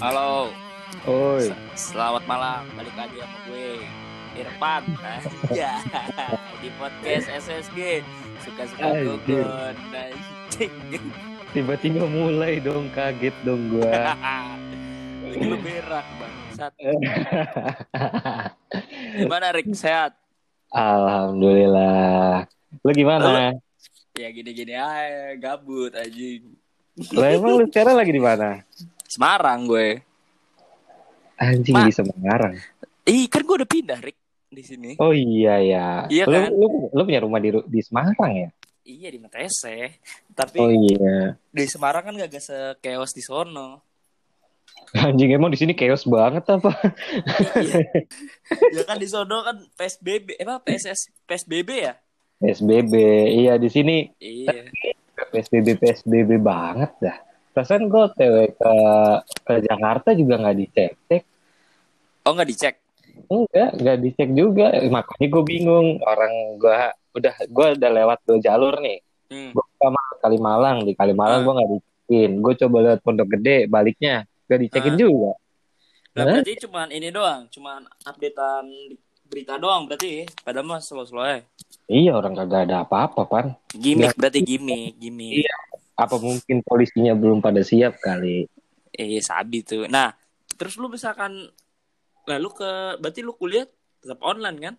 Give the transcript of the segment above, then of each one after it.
Halo, Oi, selamat malam. Balik lagi sama gue, Irfan. Ya, di podcast SSG. Suka-suka gugun. Tiba-tiba mulai dong kaget dong gua. Lagi lu berak, bangsat. Gimana, Rick? Sehat? Alhamdulillah. Lu gimana? Ya gini-gini aja, gabut anjing. Lah emang lu sekarang lagi di mana? Semarang gue. Anjing Ma- di Semarang. Ih, kan gue udah pindah, Rick, di sini. Oh iya ya. Iya lu, kan? lu, lu punya rumah di di Semarang ya? Iya, di Matese. Tapi Oh iya. di Semarang kan gak se-chaos di sono. Anjing emang di sini chaos banget apa? Iya. ya kan di sono kan PSBB, eh apa PSS PSBB ya? PSBB. Iya di sini Iya. PSBB PSBB banget dah. Perasaan gue TW ke ke Jakarta juga nggak dicek cek. Oh nggak dicek? Enggak, enggak dicek juga. Makanya gue bingung. Orang gue udah gue udah lewat dua jalur nih. Hmm. Gue sama Kalimalang di Kalimalang Ah. gue nggak dicekin. Gue coba lewat Pondok Gede baliknya gak dicekin Ah. juga. Nah, berarti cuman ini doang, cuman updatean berita doang berarti. Padahal mah slow-slow aja. Iya orang kagak ada apa-apa pan. Gimik berarti gimik, gimik. Iya. Apa mungkin polisinya belum pada siap kali? Eh, sabi tuh. Nah, terus lu misalkan lalu ke berarti lu kuliah tetap online kan?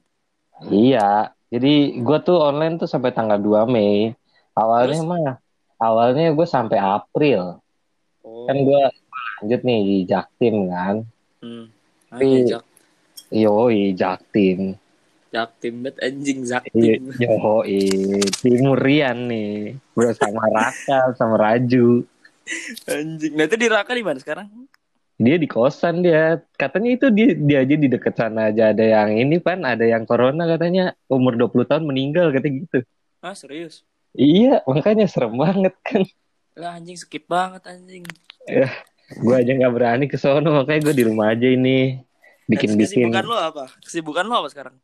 Iya. Jadi gue tuh online tuh sampai tanggal 2 Mei. Awalnya Terus? mah awalnya gue sampai April. Oh. Kan gue lanjut nih di Jaktim kan. Hmm. Ah, Tapi- iya, Yoi Jaktim. Jaktim bet anjing Iya, Zaktim. yoi Timurian nih bersama Raka sama Raju. Anjing. Nah, itu di Raka di mana sekarang? Dia di kosan dia. Katanya itu dia dia aja di dekat sana aja ada yang ini pan, ada yang corona katanya umur 20 tahun meninggal katanya gitu. Ah, serius? Iya, makanya serem banget kan. Lah anjing skip banget anjing. Gue aja nggak berani ke sono makanya gue di rumah aja ini bikin-bikin. Kesibukan lo apa? Kesibukan lo apa sekarang?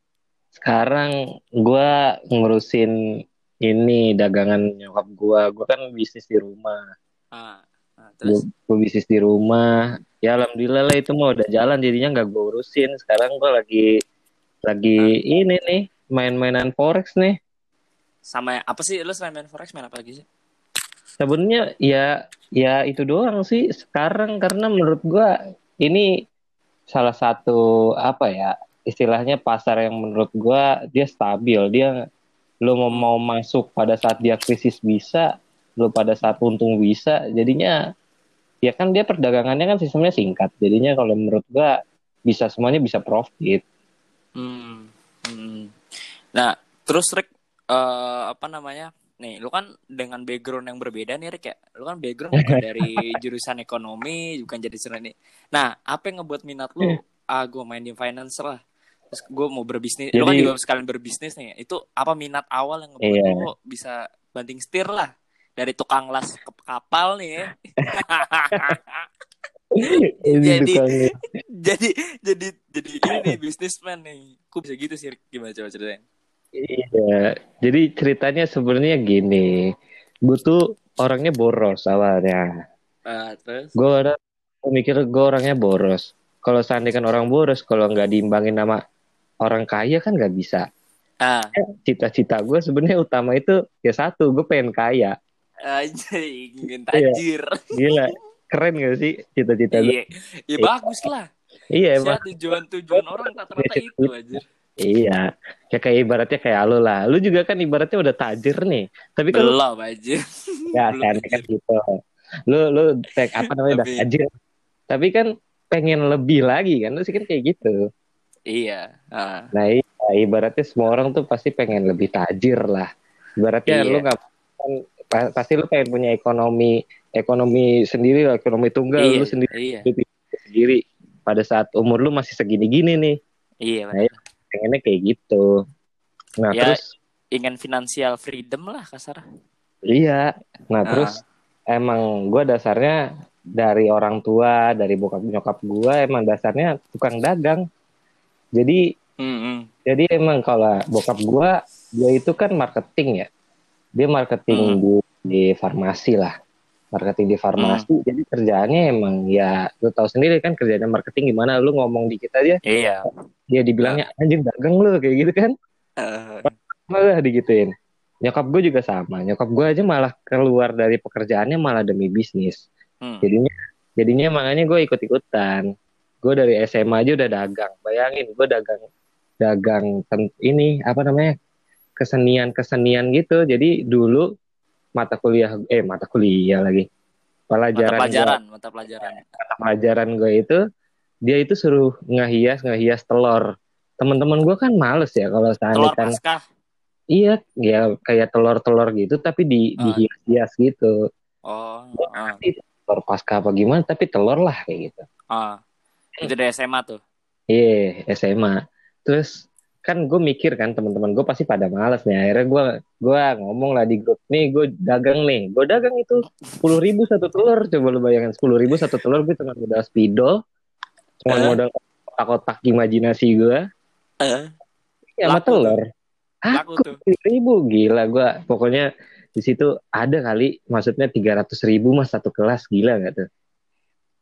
Sekarang gue ngurusin ini dagangan nyokap gue. Gue kan bisnis di rumah. Ah, ah, terus gue bisnis di rumah ya alhamdulillah lah itu mah udah jalan jadinya nggak gue urusin sekarang gue lagi lagi ini nih main-mainan forex nih sama apa sih lo selain main forex main apa lagi sih? sebenarnya ya ya itu doang sih sekarang karena menurut gue ini salah satu apa ya istilahnya pasar yang menurut gue dia stabil dia lo mau mau masuk pada saat dia krisis bisa lo pada saat untung bisa jadinya ya kan dia perdagangannya kan sistemnya singkat jadinya kalau menurut gua bisa semuanya bisa profit Hmm. hmm. Nah, terus Rick eh, apa namanya? Nih, lu kan dengan background yang berbeda nih Rick ya. Lu kan background bukan dari jurusan ekonomi, bukan jadi ini. Nah, apa yang ngebuat minat lu? Ah, gue main di finance lah. Terus gue mau berbisnis. lu kan Jadi- juga sekalian berbisnis nih. Itu apa minat awal yang ngebuat Iya. lu bisa banting setir lah dari tukang las ke kapal nih ya. Jadi- jadi jadi jadi ini nih bisnisman nih. Kok bisa gitu sih? Gimana coba ceritain? Iya. Jadi ceritanya sebenarnya gini. Gue tuh orangnya boros awalnya. Ah, terus? Gue ada mikir gue orangnya boros. Kalau seandainya kan orang boros kalau nggak diimbangin sama orang kaya kan nggak bisa. Ah. Cita-cita gue sebenarnya utama itu ya satu gue pengen kaya. Anjing, ingin Iya. tajir. gila keren gak sih cita-cita gue Iya, ya bagus lah. iya emang tujuan-tujuan orang rata-rata itu aja. Iya, ya kayak ibaratnya kayak lu lah. Lu juga kan ibaratnya udah tajir nih. Tapi kan lu Belum aja. ya kan, kan gitu. Lu lu tek apa namanya udah tajir. Tapi kan pengen lebih lagi kan. Lu sih kan kayak gitu. Iya. ah. Nah, iya, ibaratnya semua orang tuh pasti pengen lebih tajir lah. Ibaratnya Iya. lu nggak kan, pa- pasti lu pengen punya ekonomi ekonomi sendiri lah, ekonomi tunggal iya, lu sendiri Iya. sendiri pada saat umur lu masih segini-gini nih. Iya, Nah, benar. Pengennya kayak gitu. Nah, Ya. terus Ingin financial freedom lah kasar. Iya. Nah, Ah. terus emang gue dasarnya dari orang tua, dari bokap nyokap gue emang dasarnya tukang dagang. Jadi Hmm, jadi emang kalau bokap gue dia itu kan marketing ya. Dia marketing Hmm. di, di farmasi lah. Marketing di farmasi. Hmm. jadi kerjaannya emang ya lu tahu sendiri kan kerjanya marketing gimana lu ngomong dikit aja. Iya. dia dibilangnya anjing dagang lu kayak gitu kan. Eh, malah digituin. Nyokap gue juga sama. Nyokap gue aja malah keluar dari pekerjaannya malah demi bisnis. Hmm. jadinya jadinya makanya gue ikut ikutan gue dari SMA aja udah dagang. Bayangin gue dagang dagang ini apa namanya kesenian kesenian gitu. Jadi dulu mata kuliah eh mata kuliah lagi Mata pelajaran pelajaran, mata pelajaran. gua, pelajaran gue itu dia itu suruh ngehias ngehias telur teman-teman gue kan males ya kalau Telur seandainya kan paskah. iya ya kayak telur-telur gitu tapi di Ah. dihias-hias gitu Oh, Gua ngerti telur pasca apa gimana tapi telur lah kayak gitu ah. Itu dari SMA tuh. Iya, SMA. Terus kan gue mikir kan teman-teman gue pasti pada malas nih. Akhirnya gue gua ngomong lah di grup nih, gue dagang nih. Gue dagang itu sepuluh ribu satu telur. Coba lu bayangin sepuluh ribu satu telur gue cuma modal spidol, cuma Eh? modal kotak-kotak imajinasi gue, Eh, ya sama telur. Aku ribu gila gue. Pokoknya di situ ada kali, maksudnya tiga ratus ribu mas satu kelas gila gak tuh?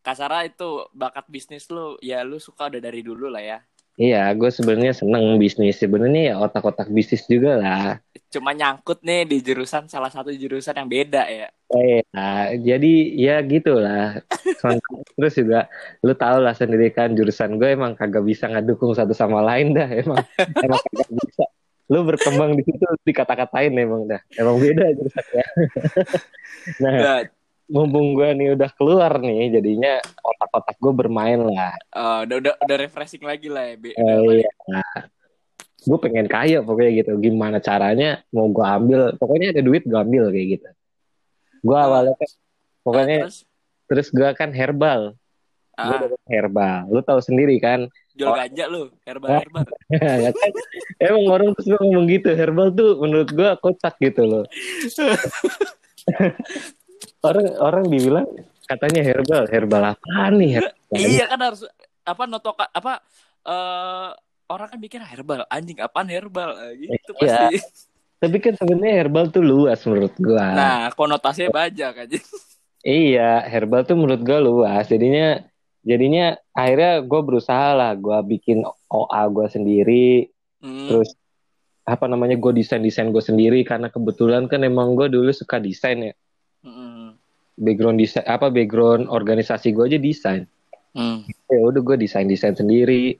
Kasara itu bakat bisnis lu, ya lu suka udah dari dulu lah ya. Iya, gue sebenarnya seneng bisnis. Sebenarnya ya otak-otak bisnis juga lah. Cuma nyangkut nih di jurusan salah satu jurusan yang beda ya. Eh, nah, jadi ya gitulah. Terus juga lu tau lah sendiri kan jurusan gue emang kagak bisa ngedukung satu sama lain dah emang emang kagak bisa. Lu berkembang di situ dikata-katain emang dah. Emang beda jurusannya. nah, Nah, mumpung gue nih udah keluar nih, jadinya otak-otak gue bermain lah. eh, udah udah udah refreshing lagi lah ya. Be- Eh, apa iya. Nah, gue pengen kaya pokoknya gitu. Gimana caranya mau gue ambil? Pokoknya ada duit gue ambil kayak gitu. Gue awalnya kan, ya. pokoknya Terus terus gue kan herbal. Gue ah, dapat herbal. Lu tahu sendiri kan? jual Oh. ganja lu, herbal herbal. Ya kan? Emang orang terus ngomong gitu. Herbal tuh menurut gue kocak gitu loh. orang orang dibilang katanya herbal. Herbal apa nih? Herbal. iya kan harus apa notoka apa eh orang kan mikir herbal anjing apaan herbal Eh, gitu Iya. pasti. Tapi kan sebenarnya herbal tuh luas menurut gue. Nah, konotasinya banyak aja. Iya, herbal tuh menurut gue luas. Jadinya jadinya akhirnya gue berusaha lah. Gue bikin OA gue sendiri. Hmm. Terus apa namanya gue desain desain gue sendiri karena kebetulan kan emang gue dulu suka desain ya. Hmm. Background desain apa background organisasi gue aja desain. Hmm. Ya udah gue desain desain sendiri.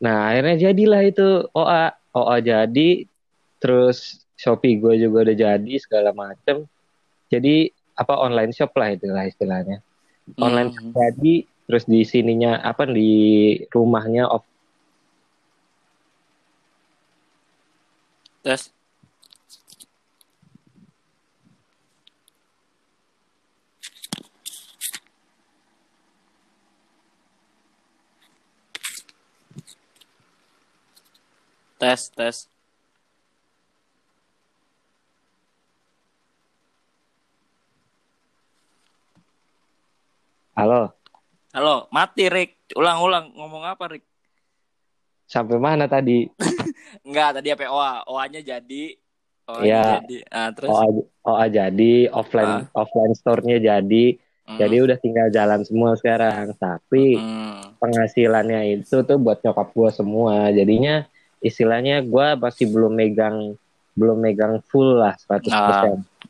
Nah akhirnya jadilah itu OA OA jadi. Terus Shopee gue juga udah jadi segala macem. Jadi apa online shop lah itulah istilahnya. online Hmm. jadi terus di sininya apa di rumahnya off Terus tes tes. Halo. Halo mati Rick. Ulang-ulang ngomong apa Rick? Sampai mana tadi? Enggak tadi apa OA OA-nya jadi. OA-nya Iya. jadi. Ah terus? OA, OA jadi offline offline store-nya jadi. Hmm. jadi udah tinggal jalan semua sekarang. Tapi Hmm. penghasilannya itu tuh buat nyokap gua semua. Jadinya istilahnya gua masih belum megang belum megang full lah 100%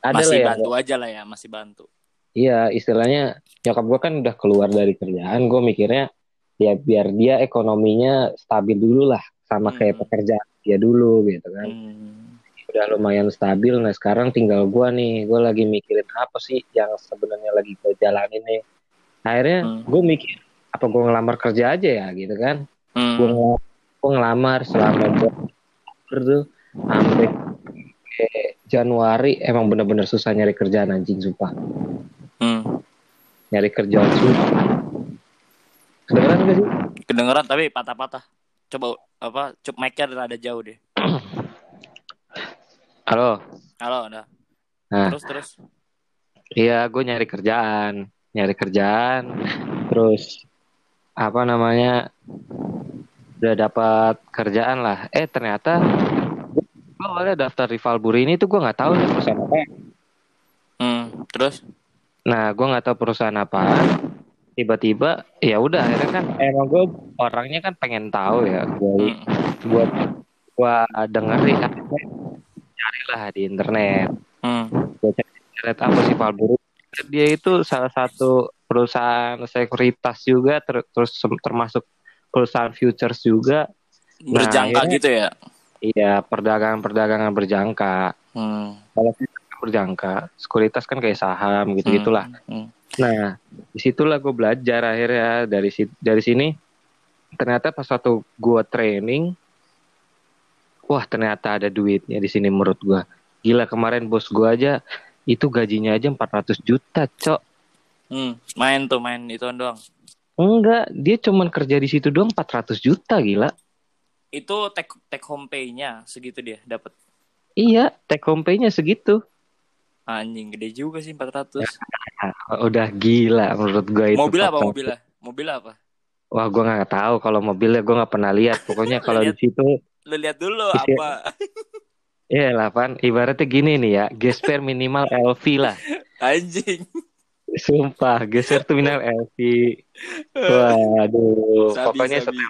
ada masih lah ya bantu aja lah ya masih bantu Iya, istilahnya nyokap gue kan udah keluar dari kerjaan, gue mikirnya ya biar dia ekonominya stabil dulu lah, sama kayak Hmm. pekerjaan dia dulu gitu kan. Hmm. Udah lumayan stabil, nah sekarang tinggal gue nih, gue lagi mikirin apa sih yang sebenarnya lagi gue jalanin nih. Akhirnya Hmm. gue mikir, apa gue ngelamar kerja aja ya gitu kan. Hmm. Gue gue ngelamar selama tuh sampai Januari emang bener-bener susah nyari kerjaan anjing sumpah. Hmm. Nyari kerjaan susah. Kedengeran gak sih? kedengeran tapi patah-patah coba apa cup mic-nya rada jauh deh Halo. halo udah Nah. terus terus Iya, gue nyari kerjaan, nyari kerjaan, terus apa namanya udah dapat kerjaan lah. Eh ternyata gue awalnya daftar rival Buri ini tuh gue nggak tahu nih perusahaan apa. hmm. terus Nah, gue nggak tahu perusahaan apa. Tiba-tiba, ya udah akhirnya kan emang gue orangnya kan pengen tahu ya. Gue Hmm. gue gue dengerin carilah di internet. Hmm. Gue cari internet apa sih Valburu? Dia itu salah satu perusahaan sekuritas juga, ter- terus termasuk perusahaan futures juga. Berjangka akhirnya- gitu ya. Iya, perdagangan-perdagangan berjangka. Hmm. Kalau kan berjangka, sekuritas kan kayak saham gitu gitulah. Hmm. Nah, di situlah gue belajar akhirnya dari si- dari sini. Ternyata pas waktu gue training, wah ternyata ada duitnya di sini menurut gue. Gila kemarin bos gue aja itu gajinya aja 400 juta, cok. Hmm. Main tuh main itu doang. Enggak, dia cuman kerja di situ doang 400 juta gila. Itu take take home pay-nya segitu dia dapat. Iya, take home pay-nya segitu. Anjing gede juga sih 400. Ah, Udah gila menurut gue itu. Mobil apa 400. mobilnya? Mobil apa? Wah, gue nggak tahu kalau mobilnya gue nggak pernah lihat. Pokoknya kalau di situ Lu lihat dulu Iya. apa? Iya lah Pan, ibaratnya gini nih ya, gesper minimal LV lah. Anjing. Sumpah, geser tuh minimal LV. Waduh, Sabi, pokoknya sabi.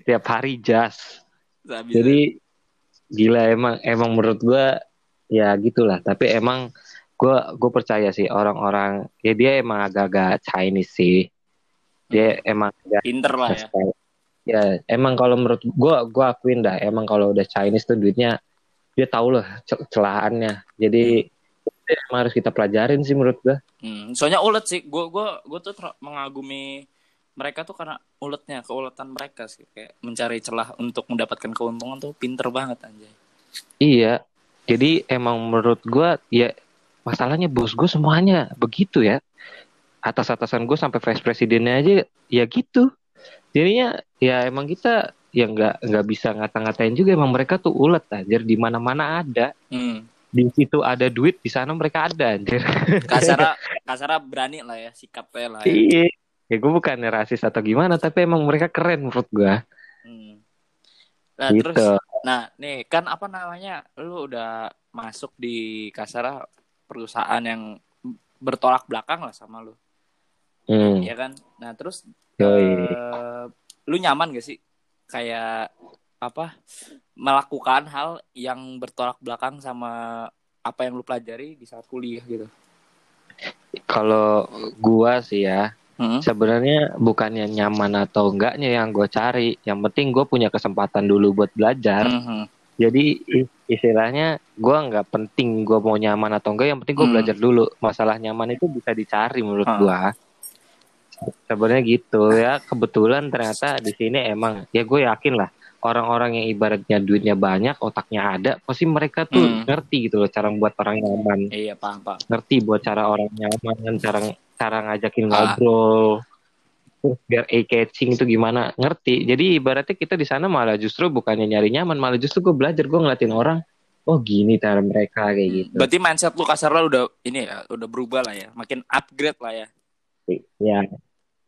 setiap, hari jas. Sabi, Jadi gila emang emang menurut gua ya gitulah. Tapi emang gua gue percaya sih orang-orang ya dia emang agak-agak Chinese sih. Dia emang agak pinter lah ya. ya emang kalau menurut gua gua akuin dah emang kalau udah Chinese tuh duitnya dia tahu lah ce- celahannya. Jadi itu emang harus kita pelajarin sih menurut gua. Hmm, soalnya ulet sih. Gue gua gua tuh mengagumi mereka tuh karena uletnya, keuletan mereka sih kayak mencari celah untuk mendapatkan keuntungan tuh pinter banget anjay. Iya. Jadi emang menurut gua ya masalahnya bos gue semuanya begitu ya. Atas-atasan gue sampai vice presidennya aja ya gitu. Jadinya ya emang kita ya nggak nggak bisa ngata-ngatain juga emang mereka tuh ulet anjir di mana-mana ada. Hmm. Di situ ada duit, di sana mereka ada anjir. Kasara kasara berani lah ya sikapnya lah ya. Iya. Ya gue bukannya rasis atau gimana, tapi emang mereka keren menurut gue. Hmm. Nah, Gitu. terus nah, nih kan apa namanya? Lu udah masuk di Kasara perusahaan yang bertolak belakang lah sama lu, Hmm. ya kan? Nah, terus Yoi. eh, lu nyaman gak sih kayak apa melakukan hal yang bertolak belakang sama apa yang lu pelajari di saat kuliah gitu? Kalau gua sih ya, Hmm? sebenarnya bukannya nyaman atau enggaknya yang gue cari. Yang penting gue punya kesempatan dulu buat belajar. Mhm. Jadi istilahnya gue nggak penting gue mau nyaman atau enggak. Yang penting gue Hmm. belajar dulu. Masalah nyaman itu bisa dicari menurut Ah. gua. Sebenarnya gitu ya. Kebetulan ternyata di sini emang ya gue yakin lah orang-orang yang ibaratnya duitnya banyak, otaknya ada, pasti mereka tuh Hmm. ngerti gitu loh cara buat orang nyaman Iya paham paham. ngerti buat cara orang nyaman, cara cara ngajakin Ah. ngobrol, terus biar eye catching itu gimana, ngerti. Jadi ibaratnya kita di sana malah justru bukannya nyari nyaman, malah justru gue belajar, gue ngeliatin orang, oh gini cara mereka kayak gitu. Berarti mindset lu kasar lu udah ini ya, udah berubah lah ya, makin upgrade lah ya.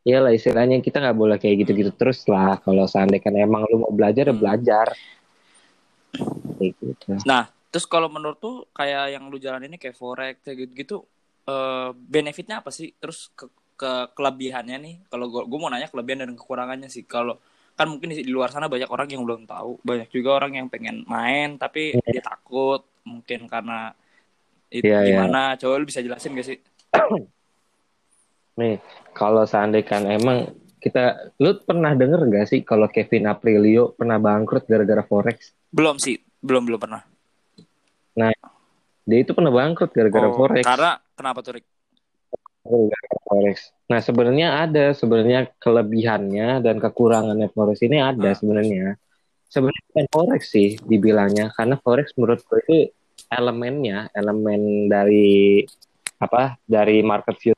Ya, iyalah istilahnya kita nggak boleh kayak gitu-gitu terus lah. Kalau seandainya kan emang lu mau belajar, ya Hmm. belajar. Kayak gitu. Nah, terus kalau menurut tuh kayak yang lu jalan ini kayak forex kayak gitu-gitu eh, benefitnya apa sih? Terus ke, ke kelebihannya nih, kalau gua, gua mau nanya kelebihan dan kekurangannya sih. Kalau kan mungkin di, di luar sana banyak orang yang belum tahu, banyak juga orang yang pengen main tapi dia takut mungkin karena itu Iya, iya. gimana? Coba lu bisa jelasin gak sih? Nih, kalau seandainya kan emang kita, lu pernah denger gak sih kalau Kevin Aprilio pernah bangkrut gara-gara forex? Belum sih, belum belum pernah. Dia itu pernah bangkrut gara-gara Oh, forex. Karena kenapa tuh Rick? Gara-gara forex. Nah sebenarnya ada sebenarnya kelebihannya dan kekurangannya forex ini ada Ah. sebenarnya. Sebenarnya bukan forex sih dibilangnya karena forex menurut gue itu elemennya elemen dari apa dari market view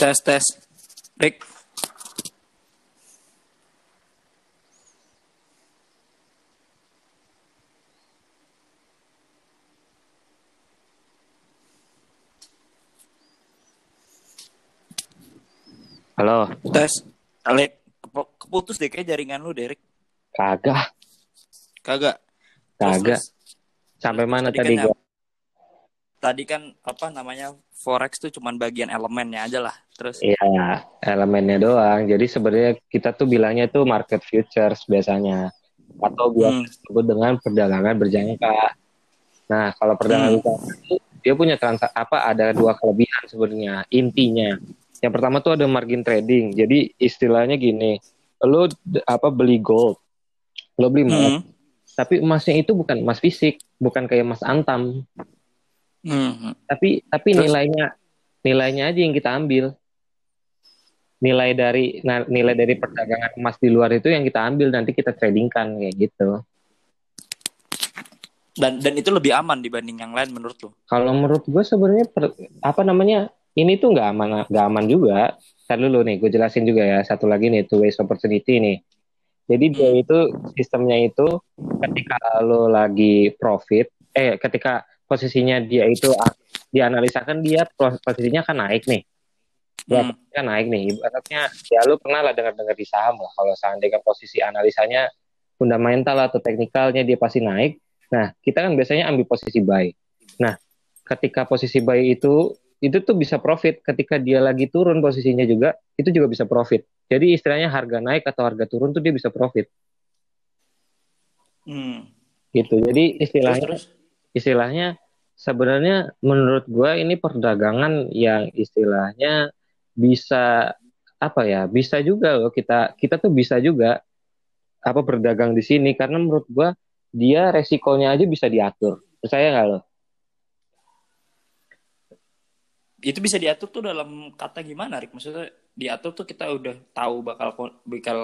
Tes tes. Rick. Halo. Tes. Alek Keputus deh kayak jaringan lu, Derek. Kagak. Kagak. Kagak. Sampai mana tadi, tadi kan gua? Tadi kan apa namanya? Forex tuh cuman bagian elemennya aja lah. Terus Iya, elemennya doang. Jadi sebenarnya kita tuh bilangnya tuh market futures biasanya. Atau biasa Hmm. disebut dengan perdagangan berjangka. Nah, kalau perdagangan Hmm. berjangka itu dia punya transaksi apa ada dua kelebihan sebenarnya. Intinya. Yang pertama tuh ada margin trading. Jadi istilahnya gini, lo apa beli gold, lo beli emas, Hmm. tapi emasnya itu bukan emas fisik, bukan kayak emas antam, Hmm. tapi tapi Terus? nilainya nilainya aja yang kita ambil nilai dari nah, nilai dari perdagangan emas di luar itu yang kita ambil nanti kita tradingkan kayak gitu Dan dan itu lebih aman dibanding yang lain menurut lu? kalau menurut gue sebenarnya apa namanya ini tuh nggak aman nggak aman juga Ntar dulu nih gue jelasin juga ya satu lagi nih two ways opportunity nih jadi dia Hmm. itu sistemnya itu ketika lo lagi profit eh ketika posisinya dia itu dianalisakan dia posisinya akan naik nih Ya, Hmm. kan naik nih. Ibaratnya ya lu pernah lah dengar-dengar di saham lah. Kalau seandainya posisi analisanya fundamental atau teknikalnya dia pasti naik. Nah, kita kan biasanya ambil posisi buy. Nah, ketika posisi buy itu itu tuh bisa profit. Ketika dia lagi turun posisinya juga, itu juga bisa profit. Jadi istilahnya harga naik atau harga turun tuh dia bisa profit Hmm. gitu. Jadi Terus istilahnya terus. Istilahnya sebenarnya menurut gua ini perdagangan yang istilahnya bisa apa ya bisa juga loh kita kita tuh bisa juga apa berdagang di sini. Karena menurut gua dia resikonya aja bisa diatur. Percaya nggak lo? Itu bisa diatur tuh dalam kata gimana, Rik? Maksudnya diatur tuh kita udah tahu bakal bakal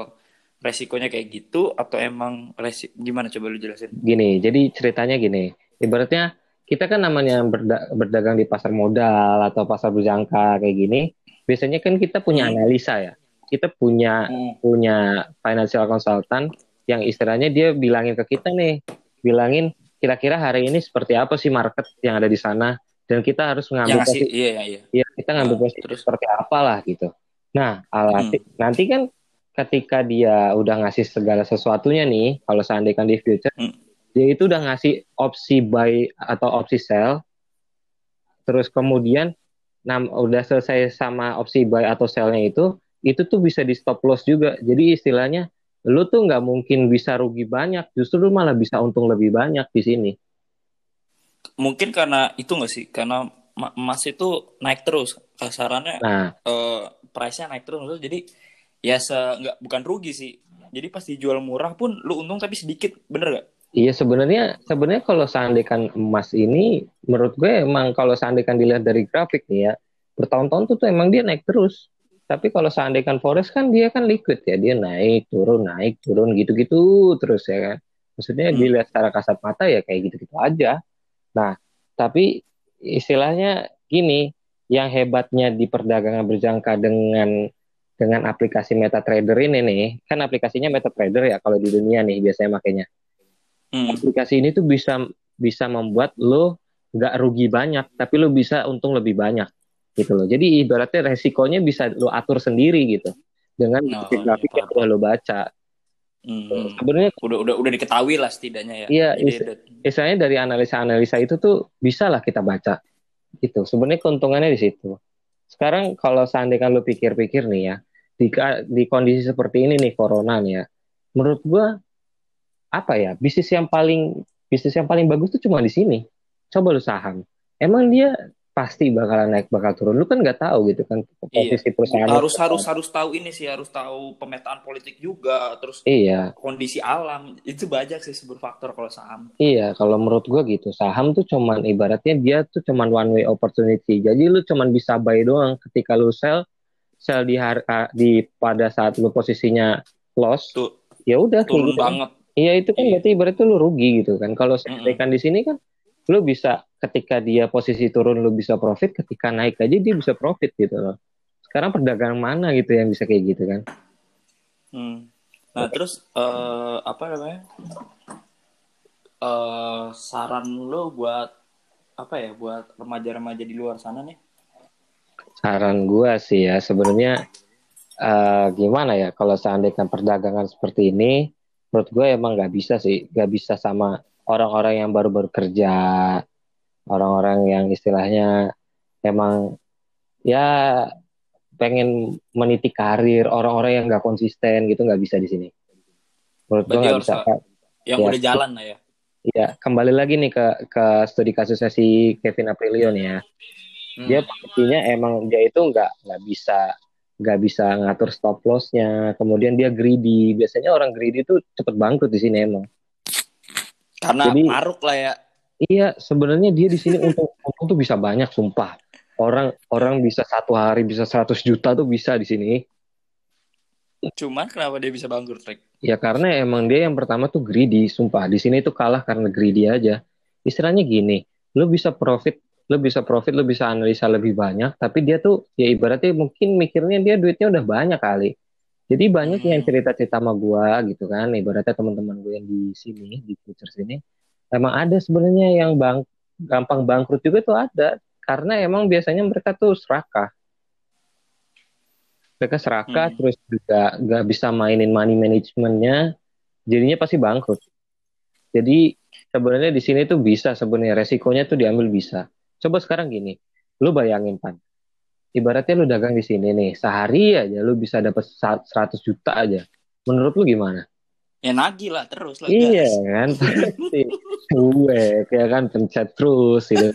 resikonya kayak gitu atau emang resi gimana? Coba lu jelasin? gini jadi ceritanya gini ibaratnya kita kan namanya berda- berdagang di pasar modal atau pasar berjangka kayak gini biasanya kan kita punya Hmm. analisa ya kita punya Hmm. punya financial consultant yang istilahnya dia bilangin ke kita nih, bilangin kira-kira hari ini seperti apa sih market yang ada di sana dan kita harus mengambil ngasih posisi, iya iya iya. ya kita ngambil Ah, posisi terus? seperti apalah gitu. Nah, alati, nanti kan ketika dia udah ngasih segala sesuatunya nih, kalau seandainya di future, Hmm. Dia itu udah ngasih opsi buy atau opsi sell, terus kemudian nam, udah selesai sama opsi buy atau sell-nya itu, itu tuh bisa di stop loss juga. Jadi istilahnya lu tuh nggak mungkin bisa rugi banyak, justru lu malah bisa untung lebih banyak di sini. Mungkin karena itu nggak sih? Karena ma- emas itu naik terus. Kasarannya Nah, eh price-nya naik terus jadi ya se nggak bukan rugi sih. Jadi pas dijual murah pun lu untung tapi sedikit, bener gak? Iya sebenarnya sebenarnya kalau seandainya emas ini, menurut gue emang kalau seandainya dilihat dari grafik nih ya, bertahun-tahun tuh, tuh emang dia naik terus. Tapi kalau seandainya forex kan dia kan liquid ya, dia naik turun naik turun gitu-gitu terus ya kan. Maksudnya Hmm. dilihat secara kasat mata ya kayak gitu-gitu aja. Nah, tapi istilahnya gini, yang hebatnya di perdagangan berjangka dengan dengan aplikasi MetaTrader ini nih, kan aplikasinya MetaTrader ya kalau di dunia nih biasanya makanya. Hmm. Aplikasi ini tuh bisa bisa membuat lo nggak rugi banyak, tapi lo bisa untung lebih banyak gitu loh. Jadi ibaratnya resikonya bisa lo atur sendiri gitu dengan Oh, grafik iya, yang udah lo baca. Hmm. Sebenarnya Udah udah udah diketahui lah setidaknya ya. Iya, Jadi is- dari analisa-analisa itu tuh bisa lah kita baca. Gitu. Sebenarnya keuntungannya di situ. Sekarang kalau seandainya lo pikir-pikir nih ya, di, di kondisi seperti ini nih corona nih ya, menurut gua apa ya bisnis yang paling bisnis yang paling bagus tuh cuma di sini. Coba lu saham, emang dia pasti bakalan naik bakal turun. Lu kan nggak tahu gitu kan posisi perusahaan. harus harus harus tahu ini sih harus tahu pemetaan politik juga terus Iya, kondisi alam itu banyak sih sebuah faktor kalau saham Iya, kalau menurut gua gitu. Saham tuh cuman ibaratnya dia tuh cuman one way opportunity. Jadi lu cuman bisa buy doang ketika lu sell sell di harga di pada saat lu posisinya loss. tuh Ya udah turun gitu. banget Iya, itu kan Iya. berarti berarti lu rugi gitu kan. Kalau seandainya di sini kan lu bisa ketika dia posisi turun lu bisa profit, ketika naik aja dia bisa profit gitu loh. Sekarang perdagangan mana gitu yang bisa kayak gitu kan? Hmm. nah terus eh, apa namanya eh saran lo buat apa ya buat remaja-remaja di luar sana nih Saran gua sih ya sebenarnya uh, gimana ya kalau seandainya perdagangan seperti ini menurut gue emang nggak bisa sih. Nggak bisa sama orang-orang yang baru-baru kerja orang-orang yang istilahnya emang ya pengen meniti karir orang-orang yang nggak konsisten gitu nggak bisa di sini. Menurut gue nggak bisa. yang ya, udah jalan lah ya. Ya kembali lagi nih ke ke studi kasusnya si Kevin Aprilio nih ya. Hmm. dia pastinya emang dia itu nggak nggak bisa nggak bisa ngatur stop lossnya. Kemudian dia greedy. Biasanya orang greedy itu cepet bangkrut di sini emang. Karena Jadi, maruk lah ya. Iya sebenarnya dia di sini untuk untung tuh bisa banyak sumpah. Orang orang bisa satu hari bisa 100 juta tuh bisa di sini. Cuman kenapa dia bisa bangkrut Rick? ya karena emang dia yang pertama tuh greedy sumpah. Di sini tuh kalah karena greedy aja. Istilahnya gini lo bisa profit lo bisa profit lo bisa analisa lebih banyak tapi dia tuh ya ibaratnya mungkin mikirnya dia duitnya udah banyak kali jadi banyak yang hmm. cerita-cerita sama gue gitu kan ibaratnya teman-teman gue yang di sini di future sini emang ada sebenarnya yang bang gampang bangkrut juga tuh ada karena emang biasanya mereka tuh serakah mereka serakah hmm. terus juga gak bisa mainin money managementnya jadinya pasti bangkrut jadi sebenarnya di sini tuh bisa sebenarnya resikonya tuh diambil bisa Coba sekarang gini, lu bayangin pan, ibaratnya lu dagang di sini nih, sehari aja lu bisa dapat 100 juta aja. Menurut lu gimana? Ya nagih lah terus lah. Iya kan, pasti. Gue kayak kan pencet terus gitu.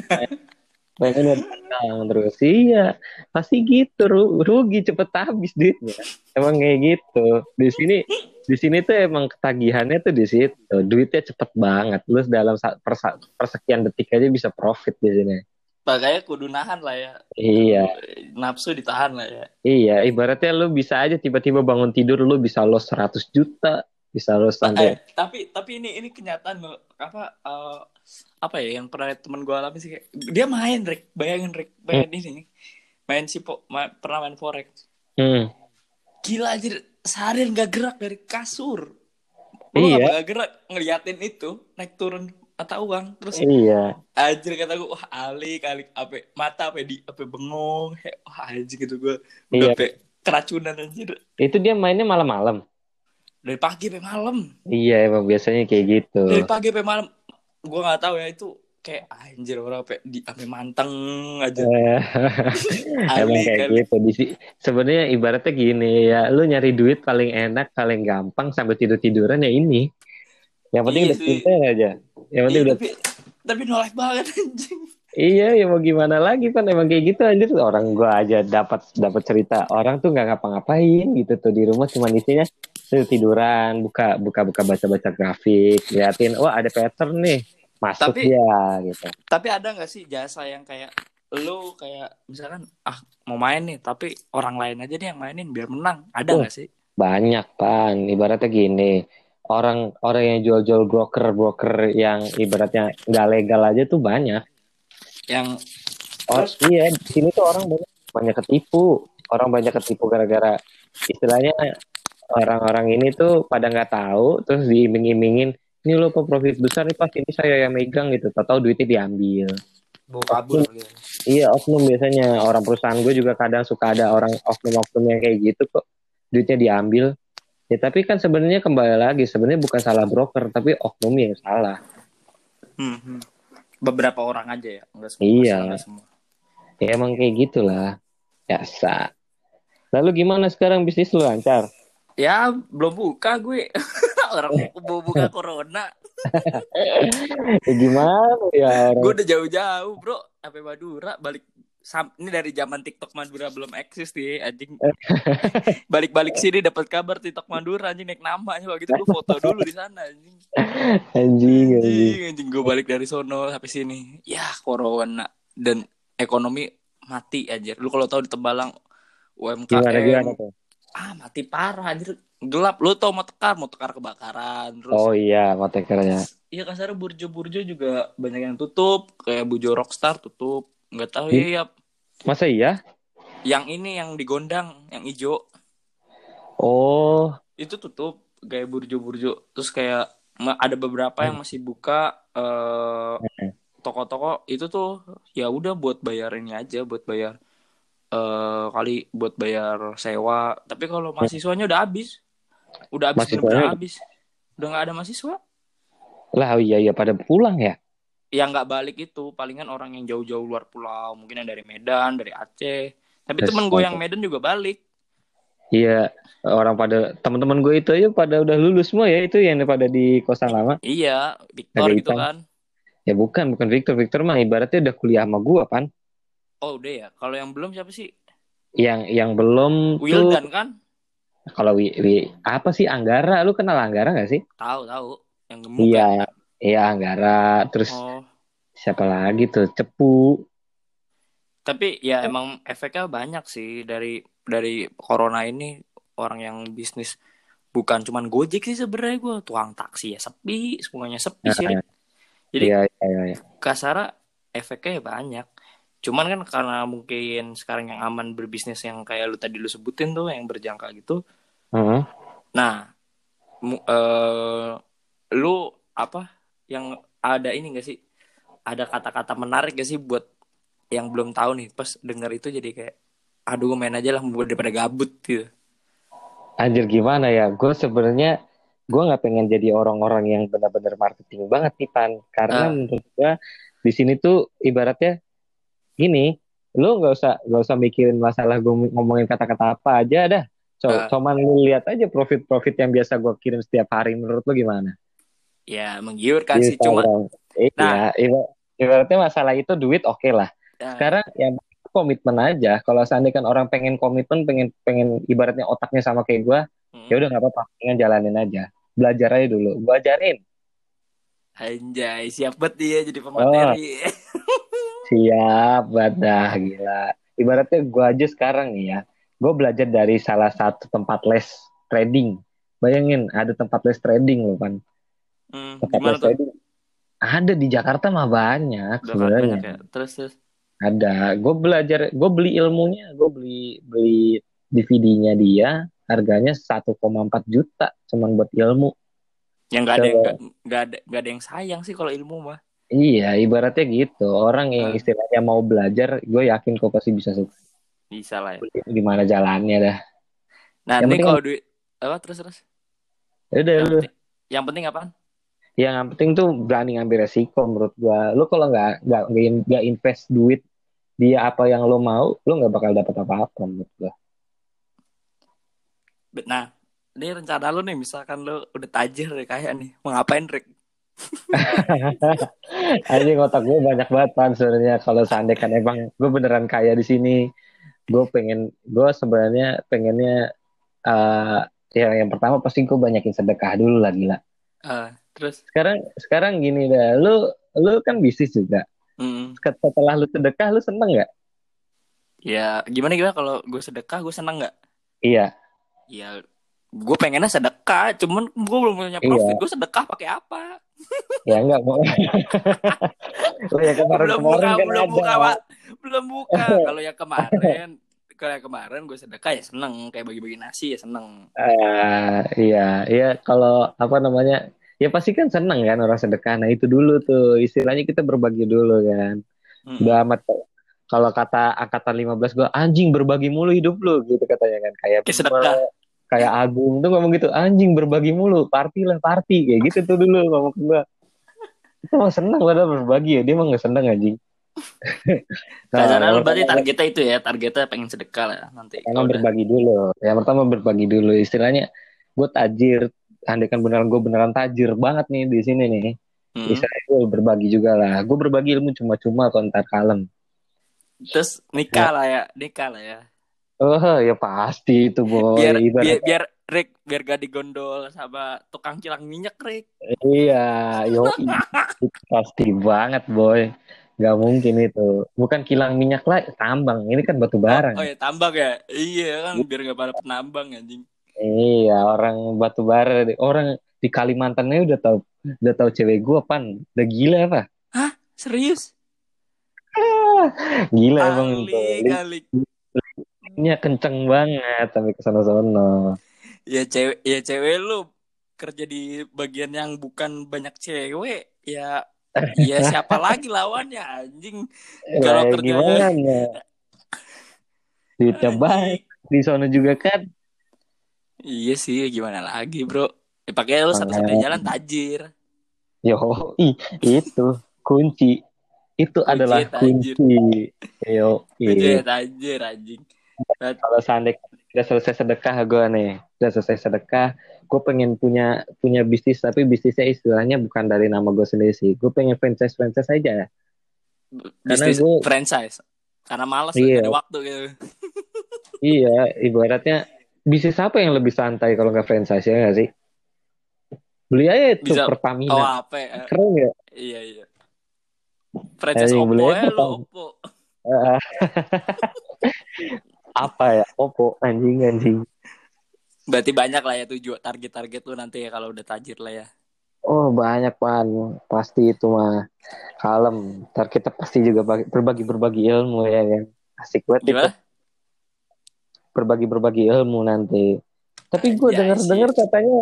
pengen datang terus iya pasti gitu rugi cepet habis duitnya emang kayak gitu di sini di sini tuh emang ketagihannya tuh di situ duitnya cepet banget lu dalam persekian detik aja bisa profit di sini Makanya kudu nahan lah ya. Iya. Nafsu ditahan lah ya. Iya, ibaratnya lu bisa aja tiba-tiba bangun tidur lu bisa los 100 juta, bisa los sampai. Eh, tapi tapi ini ini kenyataan lo apa uh, apa ya yang pernah temen gue alami sih kayak dia main rek, bayangin rek, bayangin hmm. ini main si po, ma, pernah main forex. Hmm. Gila aja seharian gak gerak dari kasur. Lu iya. gak gerak ngeliatin itu naik turun mata uang terus iya. anjir kata gue wah ali kali apa mata apa di apa bengong. Wah anjir gitu gue udah iya. keracunan anjir. Itu dia mainnya malam-malam? Dari pagi sampai malam. Iya emang biasanya kayak gitu. Dari pagi sampai malam. Gue nggak tahu ya itu kayak anjir orang apa di apa manteng aja. Emang kayak kali. gitu. Di sebenarnya ibaratnya gini ya lu nyari duit paling enak paling gampang sampai tidur tiduran ya ini. Yang penting iya udah pinter aja yang penting iya, udah tapi tapi nolak banget anjing Iya, ya mau gimana lagi kan emang kayak gitu anjir orang gua aja dapat dapat cerita orang tuh nggak ngapa-ngapain gitu tuh di rumah cuma isinya tiduran, buka buka buka baca-baca grafik, liatin wah ada pattern nih. Masuk tapi, ya gitu. Tapi ada nggak sih jasa yang kayak lu kayak misalkan ah mau main nih tapi orang lain aja nih yang mainin biar menang. Ada nggak oh, sih? Banyak, Pan. Ibaratnya gini orang orang yang jual-jual broker broker yang ibaratnya nggak legal aja tuh banyak. Yang oh iya di sini tuh orang banyak banyak ketipu. Orang banyak ketipu gara-gara istilahnya orang-orang ini tuh pada nggak tahu terus diiming-imingin ini lo profit besar nih pas ini saya yang megang gitu. Tahu duitnya diambil. Kabur gitu. iya oknum biasanya. Orang perusahaan gue juga kadang suka ada orang oknum-oknum yang kayak gitu kok. Duitnya diambil Ya tapi kan sebenarnya kembali lagi sebenarnya bukan salah broker tapi oknum yang salah. Hmm, hmm. Beberapa orang aja ya, enggak semua. Iya. Enggak semua. Ya emang kayak gitulah. Biasa. Lalu gimana sekarang bisnis lu lancar? Ya belum buka gue. orang mau buka corona. ya, gimana ya? Gue udah jauh-jauh bro, sampai Madura balik ini dari zaman TikTok Madura belum eksis nih anjing. Balik-balik sini dapat kabar TikTok Madura anjing naik nama coba gitu gue foto dulu di sana anjing. Anjing anjing. Anjing, balik dari sono sampai sini. Ya corona dan ekonomi mati aja. Lu kalau tahu di Tembalang UMKM gimana, gimana tuh? Ah mati parah anjir. Gelap lu tau mau tekar, mau tekar kebakaran terus. Oh iya, mau tekarnya. Iya kasar burjo-burjo juga banyak yang tutup, kayak Bujo Rockstar tutup Nggak tahu ya, ya. Masa iya? Yang ini yang di Gondang, yang hijau. Oh. Itu tutup kayak burjo-burjo. Terus kayak ada beberapa yang masih buka uh, toko-toko itu tuh ya udah buat bayar ini aja, buat bayar eh, kali buat bayar sewa. Tapi kalau mahasiswanya udah habis. Udah habis Mahasiswanya- bener-bener habis. Udah nggak ada mahasiswa. Lah oh iya iya pada pulang ya. Yang nggak balik itu palingan orang yang jauh-jauh luar pulau, mungkin yang dari Medan, dari Aceh. Tapi temen gue yang Medan juga balik. Iya orang pada teman-teman gue itu aja pada udah lulus semua ya itu yang pada di kosan lama. Iya, Victor gitu kan. Ya bukan bukan Victor Victor mah ibaratnya udah kuliah sama gue pan. Oh udah ya. Kalau yang belum siapa sih? Yang yang belum tuh Wildan kan? kalau wi, wi- apa sih Anggara lu kenal Anggara gak sih? Tahu tahu. Yang gemuk Iya kan? iya Anggara terus Oh. Siapa lagi tuh Cepu. Tapi ya emang efeknya banyak sih dari dari corona ini orang yang bisnis bukan cuman Gojek sih sebenarnya gue tuang taksi ya sepi semuanya sepi sih Rik. jadi Iya iya iya. iya. kasara efeknya ya banyak cuman kan karena mungkin sekarang yang aman berbisnis yang kayak lu tadi lu sebutin tuh yang berjangka gitu Heeh. nah mu- eh, lu apa yang ada ini gak sih ada kata-kata menarik gak sih buat yang belum tahu nih pas denger itu jadi kayak aduh main aja lah buat daripada gabut gitu Anjir gimana ya? Gue sebenarnya gue nggak pengen jadi orang-orang yang benar-benar marketing banget nih pan, karena Ah. menurut gue di sini tuh ibaratnya gini, lu nggak usah nggak usah mikirin masalah gue ngomongin kata-kata apa aja dah. Co Ah. Cuman lu lihat aja profit-profit yang biasa gue kirim setiap hari. Menurut lu gimana? Ya menggiurkan Di sih cuma. Iya, Nah. iba- ibaratnya masalah itu duit oke lah. ya, Sekarang ya komitmen aja. Kalau seandainya kan orang pengen komitmen, pengen pengen ibaratnya otaknya sama kayak gue, hmm, ya udah nggak apa-apa, pengen jalanin aja. Belajar aja dulu. Gue ajarin. anjay siap banget dia jadi pemateri Siap, badah gila. Ibaratnya gue aja sekarang nih ya, gue belajar dari salah satu tempat les trading. Bayangin ada tempat les trading loh kan. Hmm, gimana les tuh. Ada di Jakarta mah banyak udah sebenarnya. banyak ya terus terus Ada. Gue belajar, gue beli ilmunya, gue beli beli DVD-nya dia, harganya 1,4 juta cuman buat ilmu. yang nggak ada yang Coba. nggak nggak ada nggak ada yang sayang sih kalau ilmu mah Iya, ibaratnya gitu. Orang yang Ah. istilahnya mau belajar, gue yakin kok pasti bisa suka. bisa lah ya Gimana jalannya dah. nah Yang penting- kalau duit apa terus terus Ya Udah, yang penting, yang penting apaan Yang penting tuh berani ngambil resiko menurut gua. Lu kalau nggak nggak nggak invest duit dia apa yang lo mau, lu nggak bakal dapat apa-apa menurut gua. nah ini rencana lu nih misalkan lu udah tajir ya kayak nih mau ngapain Rick Anjing otak gue banyak banget pan sebenarnya kalau seandainya kan emang gue beneran kaya di sini, gue pengen gue sebenarnya pengennya eh ya yang pertama pasti gue banyakin sedekah dulu lah gila. Ah, terus Sekarang sekarang gini dah, lu lu kan bisnis juga. mm, Setelah lu sedekah lu seneng nggak? ya gimana gimana kalau gue sedekah gue seneng nggak Iya. ya gue pengennya sedekah cuman gue belum punya Iya. profit gue sedekah pakai apa Ya enggak mau. ya kemarin belum buka kan belum ada. buka Pak. belum buka kalau yang kemarin kalau yang kemarin gue sedekah ya seneng kayak bagi-bagi nasi ya seneng Ah, iya, iya kalau apa namanya? Ya pasti kan seneng kan orang sedekah. Nah, itu dulu tuh istilahnya kita berbagi dulu kan. Mm. Udah amat kalau kata angkatan 15 gua anjing berbagi mulu hidup lu gitu katanya kan kayak sedekah. kayak Agung tuh ngomong gitu anjing berbagi mulu party lah party kayak gitu tuh dulu ngomong ke gua itu mah seneng padahal berbagi ya dia mah nggak seneng anjing Nah, Nah, lu berarti targetnya itu ya targetnya pengen sedekah lah nanti udah berbagi dulu. Yang pertama berbagi dulu. Istilahnya gue tajir. Andaikan beneran gue beneran tajir banget nih di sini nih. Hmm. Istilahnya gue berbagi juga lah. Gue berbagi ilmu cuma-cuma kalau ntar kalem. terus nikah lah ya nikah lah ya Oh ya pasti itu boy. biar Ibarat- biar biar Rick biar gak digondol sama tukang kilang minyak Rick Iya, yo pasti banget boy. Gak mungkin itu. Bukan kilang minyak lah, tambang. Ini kan batu bara. oh, oh ya tambang ya iya kan biar gak pada penambang anjing Iya, orang batu bara, orang di Kalimantannya udah tahu udah tahu cewek gue pan. Udah gila apa? serius Gila emang kali tuh. kali Linknya kenceng banget sampai ke sono-sono. ya cewek ya cewek lu kerja di bagian yang bukan banyak cewek ya ya siapa lagi lawannya anjing Lah, Kalau kerjanya- gimana? duitnya banyak di sana juga kan Iya sih, gimana lagi bro? Ya, pakai lu satu-satunya jalan tajir. yo ih, itu kunci itu adalah tajir. kunci yo Kunci tajir anjing. kalau seandainya udah selesai sedekah gue nih udah selesai sedekah gue pengen punya punya bisnis tapi bisnisnya istilahnya bukan dari nama gue sendiri sih gue pengen franchise franchise aja ya Bisnis gua- franchise. Karena malas Iya. ada waktu gitu. iya ibaratnya bisnis apa yang lebih santai kalau nggak franchise ya nggak sih beli aja itu Bisa- Pertamina Oh apa ya? keren ya Iya iya. Franchise Anjing, Oppo ya apa, lo? Oppo. Apa ya Oppo anjing anjing Berarti banyak lah ya tujuan target-target lu nanti ya kalau udah tajir lah ya. Oh banyak pan pasti itu mah kalem. Ntar kita pasti juga bagi- berbagi berbagi ilmu ya kan. Asik banget itu Gimana? berbagi berbagi ilmu nanti. Tapi gue dengar sih. katanya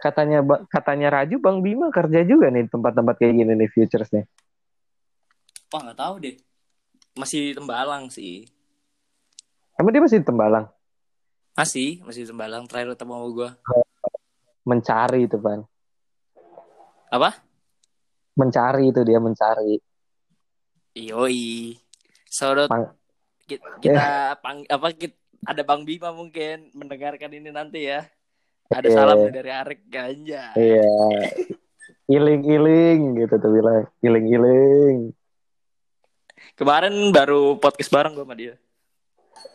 katanya katanya Raju Bang Bima kerja juga nih tempat-tempat kayak gini nih futures nih. Wah nggak tahu deh. Masih tembalang sih. Emang dia masih Tembalang Masih, masih tembalang. Terakhir ketemu sama gue. mencari itu pan. Apa? Mencari itu dia mencari. Yoi. Saudara Pang- kita, kita pang, apa kita, ada Bang Bima mungkin mendengarkan ini nanti ya. Ada Iya. salam dari Arek Ganja. Iya. Iling iling gitu tuh bilang. Iling iling. Kemarin baru podcast bareng gue sama dia.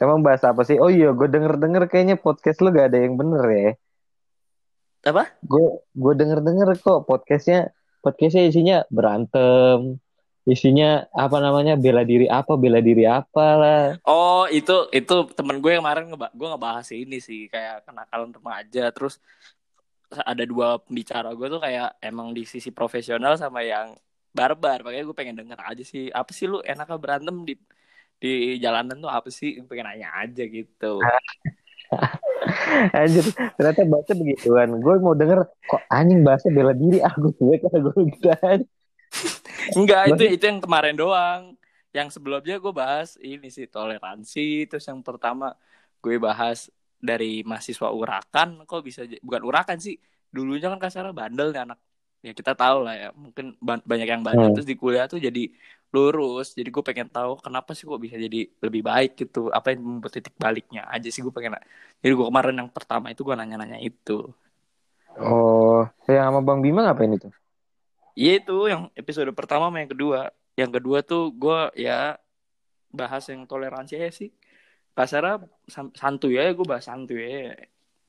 Emang bahas apa sih? Oh iya, gue denger denger kayaknya podcast lu gak ada yang bener ya. Apa? gue gue denger denger kok podcastnya podcastnya isinya berantem isinya apa namanya? Bela diri apa bela diri apa lah Oh itu itu temen gue yang kemarin ngeba gue ngebahas ini sih kayak kenakalan remaja. Terus ada dua pembicara gue tuh kayak emang di sisi profesional sama yang barbar. Makanya gue pengen denger aja sih apa sih lu? Enaknya berantem di di jalanan tuh apa sih? Pengen nanya aja gitu. Anjir ternyata baca begituan. Gue mau denger kok anjing bahasa bela diri? Ah gue gue kata gue gitu. Enggak itu itu yang kemarin doang. Yang sebelumnya gue bahas ini sih toleransi. Terus yang pertama gue bahas dari mahasiswa urakan. Kok bisa bukan urakan sih. Dulunya kan kasarnya bandel nih anak. Ya kita tahu lah ya. Mungkin ban- banyak yang bandel. Hmm. terus di kuliah tuh jadi lurus. Jadi gue pengen tahu kenapa sih kok bisa jadi lebih baik gitu. Apa yang membuat titik baliknya aja sih gue pengen jadi gue kemarin yang pertama itu gue nanya-nanya itu. Oh yang sama bang Bima ngapain itu Iya itu yang episode pertama sama yang kedua. Yang kedua tuh gue ya bahas yang toleransi aja sih. Kasarnya san- santuy ya, gue bahas santuy ya.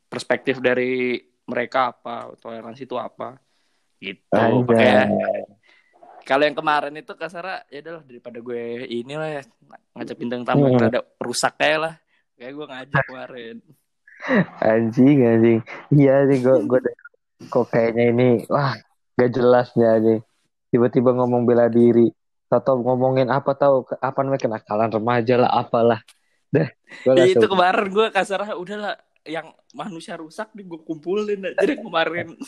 Perspektif dari mereka apa, toleransi itu apa. Gitu. Kalau yang kemarin itu kasarnya ya udahlah daripada gue inilah ya ngajak bintang tamu Hmm. rada rusak kayak lah. Kayak gue ngajak kemarin. anjing anjing iya sih gue gue kok kayaknya ini wah gak jelas nih anjing tiba-tiba ngomong bela diri atau ngomongin apa tahu apa namanya kenakalan remaja lah apalah dah Iya, itu kemarin gue kasarnya udahlah yang manusia rusak nih gue kumpulin aja deh kemarin.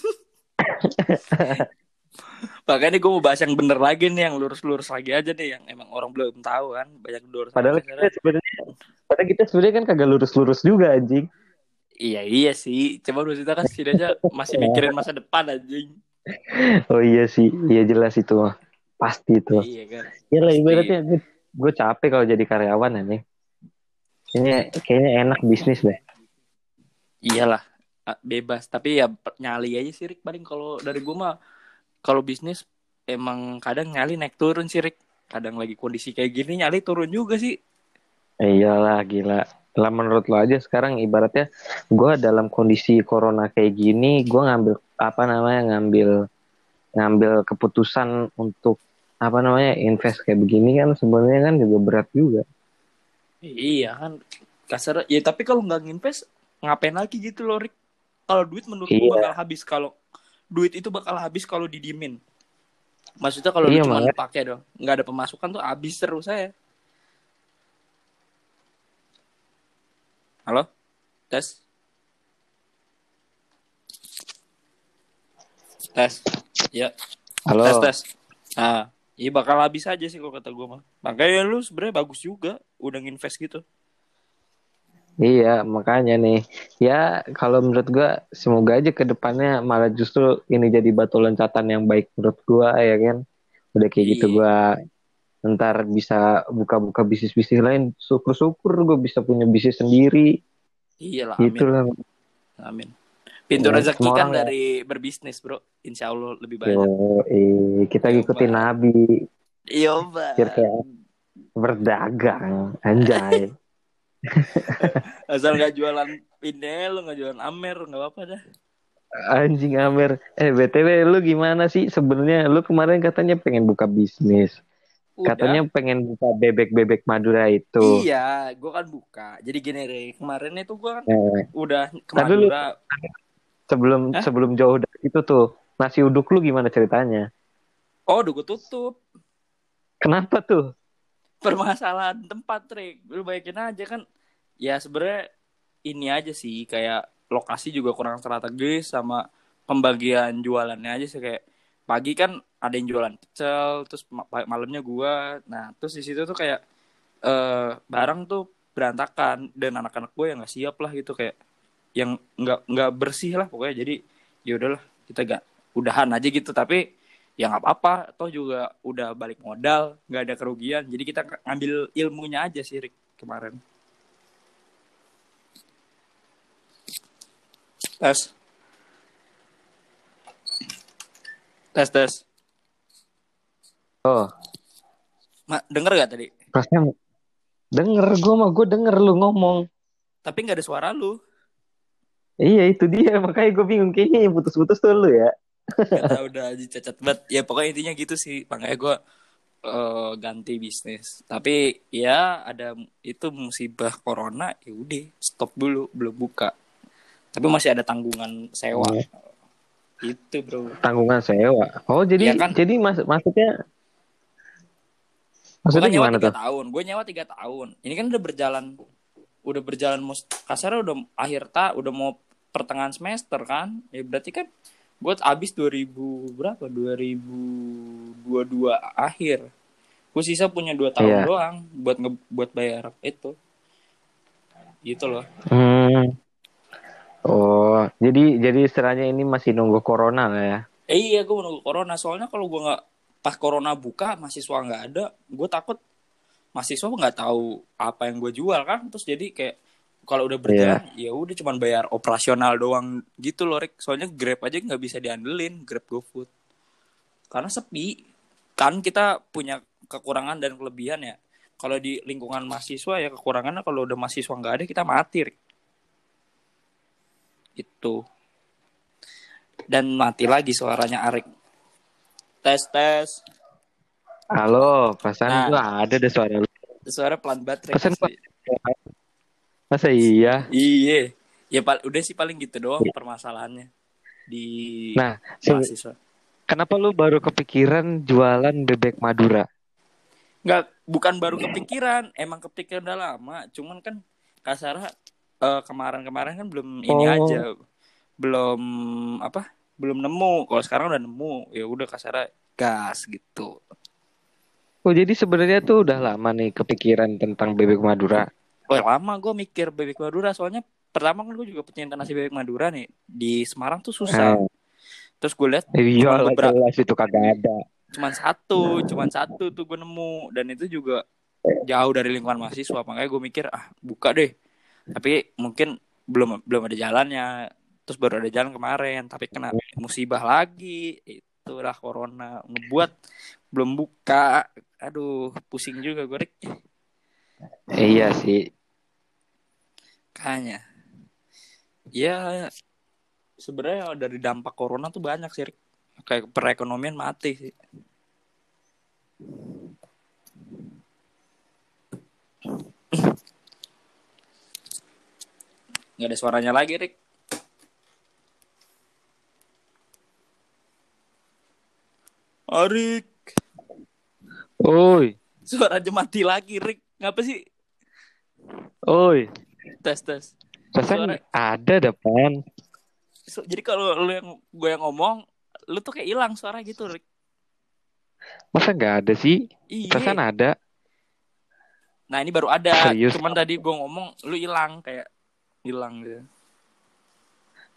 Makanya gue mau bahas yang bener lagi nih, yang lurus-lurus lagi aja nih, yang emang orang belum tahu kan, banyak lurus. Padahal kita sebenarnya padahal kita sebenarnya kan kagak lurus-lurus juga anjing. Iya iya sih, coba maksudnya kan setidaknya masih mikirin masa depan anjing. Oh iya sih, iya jelas itu mah. Pasti itu. Iya kan. Iya lah ibaratnya gue, gue capek kalau jadi karyawan anjing. Kayaknya kayaknya enak bisnis deh. Iyalah, ah, bebas. Tapi ya nyali aja sih Rik, paling kalau dari gue mah kalau bisnis emang kadang nyali naik turun sih Rik. Kadang lagi kondisi kayak gini nyali turun juga sih. Iyalah gila. Lah menurut lo aja sekarang ibaratnya gue dalam kondisi corona kayak gini, gue ngambil apa namanya ngambil ngambil keputusan untuk apa namanya invest kayak begini kan sebenarnya kan juga berat juga. Iya kan kasar. Ya tapi kalau nggak nginvest ngapain lagi gitu loh Rik kalau duit menurut Iya. bakal habis kalau duit itu bakal habis kalau didimin. Maksudnya kalau Iya, cuma pakai dong nggak ada pemasukan tuh habis terus saya halo? Tes tes ya Halo. tes tes nah iya bakal habis aja sih kalau kata gue mah makanya lu sebenarnya bagus juga udah nginvest gitu Iya, makanya nih. Ya, kalau menurut gua semoga aja ke depannya malah justru ini jadi batu loncatan yang baik menurut gua ya kan. Udah kayak gitu Iya. gua ntar bisa buka-buka bisnis-bisnis lain. Syukur-syukur gua bisa punya bisnis sendiri. Iya lah, Gitu amin. lah. Amin. Pintu Ya, rezeki kan ya. dari berbisnis, Bro. Insya Allah lebih banyak. Yo, eh, kita Yo, ngikutin. Nabi. Iya, berdagang. Anjay. Asal nggak jualan Pinel, nggak jualan Amer, nggak apa-apa dah. Anjing Amer. Eh, BTW lu gimana sih sebenarnya? Lu kemarin katanya pengen buka bisnis. Udah. Katanya pengen buka bebek-bebek Madura itu. Iya, gue kan buka. Jadi gini. Kemarin itu gue kan Eh, udah ke Tapi lu- Madura. Sebelum Hah? sebelum jauh dari itu tuh, nasi uduk lu gimana ceritanya? Oh, udah gue tutup. Kenapa tuh? Permasalahan tempat, Rik. Lu bayangin aja kan. Ya sebenarnya ini aja sih. Kayak lokasi juga kurang strategis sama pembagian jualannya aja sih. Kayak pagi kan ada yang jualan pecel, terus ma- malamnya gua. Nah, terus di situ tuh kayak eh barang tuh berantakan dan anak-anak gue yang nggak siap lah gitu kayak yang nggak nggak bersih lah pokoknya. Jadi ya udahlah kita gak udahan aja gitu. Tapi ya nggak apa-apa. Toh juga udah balik modal nggak ada kerugian. Jadi kita ng- ngambil ilmunya aja sih Rick, kemarin. Tes. Tes tes. Oh, Ma, denger gak tadi? Perasaan denger gue mah gue denger lu ngomong. tapi nggak ada suara lu Iya itu dia. Makanya gue bingung. Kayaknya yang putus-putus tuh lu ya. Tau udah aja cacat banget. Ya pokoknya intinya gitu sih. Makanya gue eh, ganti bisnis. Tapi ya ada itu musibah corona ya udah stop dulu. Belum buka. Tapi masih ada tanggungan sewa. Iya. itu bro. Tanggungan sewa. Oh jadi Iya kan? jadi mas maksudnya gue maksudnya nyewa gimana tiga tuh? tahun. Gue nyewa tiga tahun. Ini kan udah berjalan udah berjalan mus kasarnya udah akhir tak udah mau pertengahan semester kan. Ya berarti kan gue abis 2000 berapa? 2022 akhir. Gue sisa punya dua tahun Iya. doang buat nge buat bayar itu. Gitu loh. Hmm. Oh jadi jadi istilahnya ini masih nunggu corona lah ya? eh, iya gue menunggu corona. Soalnya kalau gue nggak pas corona buka mahasiswa nggak ada. Gue takut mahasiswa nggak tahu apa yang gue jual kan. Terus jadi kayak kalau udah berjalan ya udah cuman bayar operasional doang gitu loh Rick. Soalnya Grab aja nggak bisa diandelin Grab GoFood. Karena sepi. Kan kita punya kekurangan dan kelebihan ya. Kalau di lingkungan mahasiswa ya kekurangannya kalau udah mahasiswa nggak ada kita mati Rick. itu dan mati lagi suaranya Arik. Tes tes. Halo, perasaan Nah. gua ada deh suara lu. suara pelan banget Pesan. Masa iya? Iya. Ya pal udah sih paling gitu doang permasalahannya di Nah, mahasiswa. kenapa lu baru kepikiran jualan bebek Madura? Enggak, bukan baru kepikiran, emang kepikiran udah lama. Cuman kan kasarnya eh, kemarin-kemarin kan belum ini Oh. aja. Belum apa? Belum nemu. Kalau sekarang udah nemu, ya udah kasarnya gas gitu. Oh, jadi sebenarnya tuh udah lama nih kepikiran tentang bebek Madura. Wah, lama gue mikir bebek Madura soalnya pertama kan gue juga pecinta nasi bebek Madura nih. Di Semarang tuh susah. Eh, Terus gue lihat iya beberapa- jelas itu kagak ada. cuman satu cuman satu tuh gue nemu dan itu juga jauh dari lingkungan mahasiswa makanya gue mikir ah buka deh tapi mungkin belum belum ada jalannya terus baru ada jalan kemarin tapi kena musibah lagi itulah corona ngebuat belum buka aduh pusing juga gue. Iya sih. Kayaknya ya sebenarnya dari dampak corona tuh banyak sih kayak perekonomian mati sih. Nggak ada suaranya lagi Rik Arik Oi, suaranya mati lagi Rik ngapa sih? Oi. Tes tes Perasaan Suara- ada depan. So, jadi kalau lu yang gue yang ngomong lu tuh kayak hilang suara gitu Rik Masa nggak ada sih? iya Perasaan ada. Nah ini baru ada. Serius? Cuman tadi gue ngomong lu hilang kayak hilang gitu.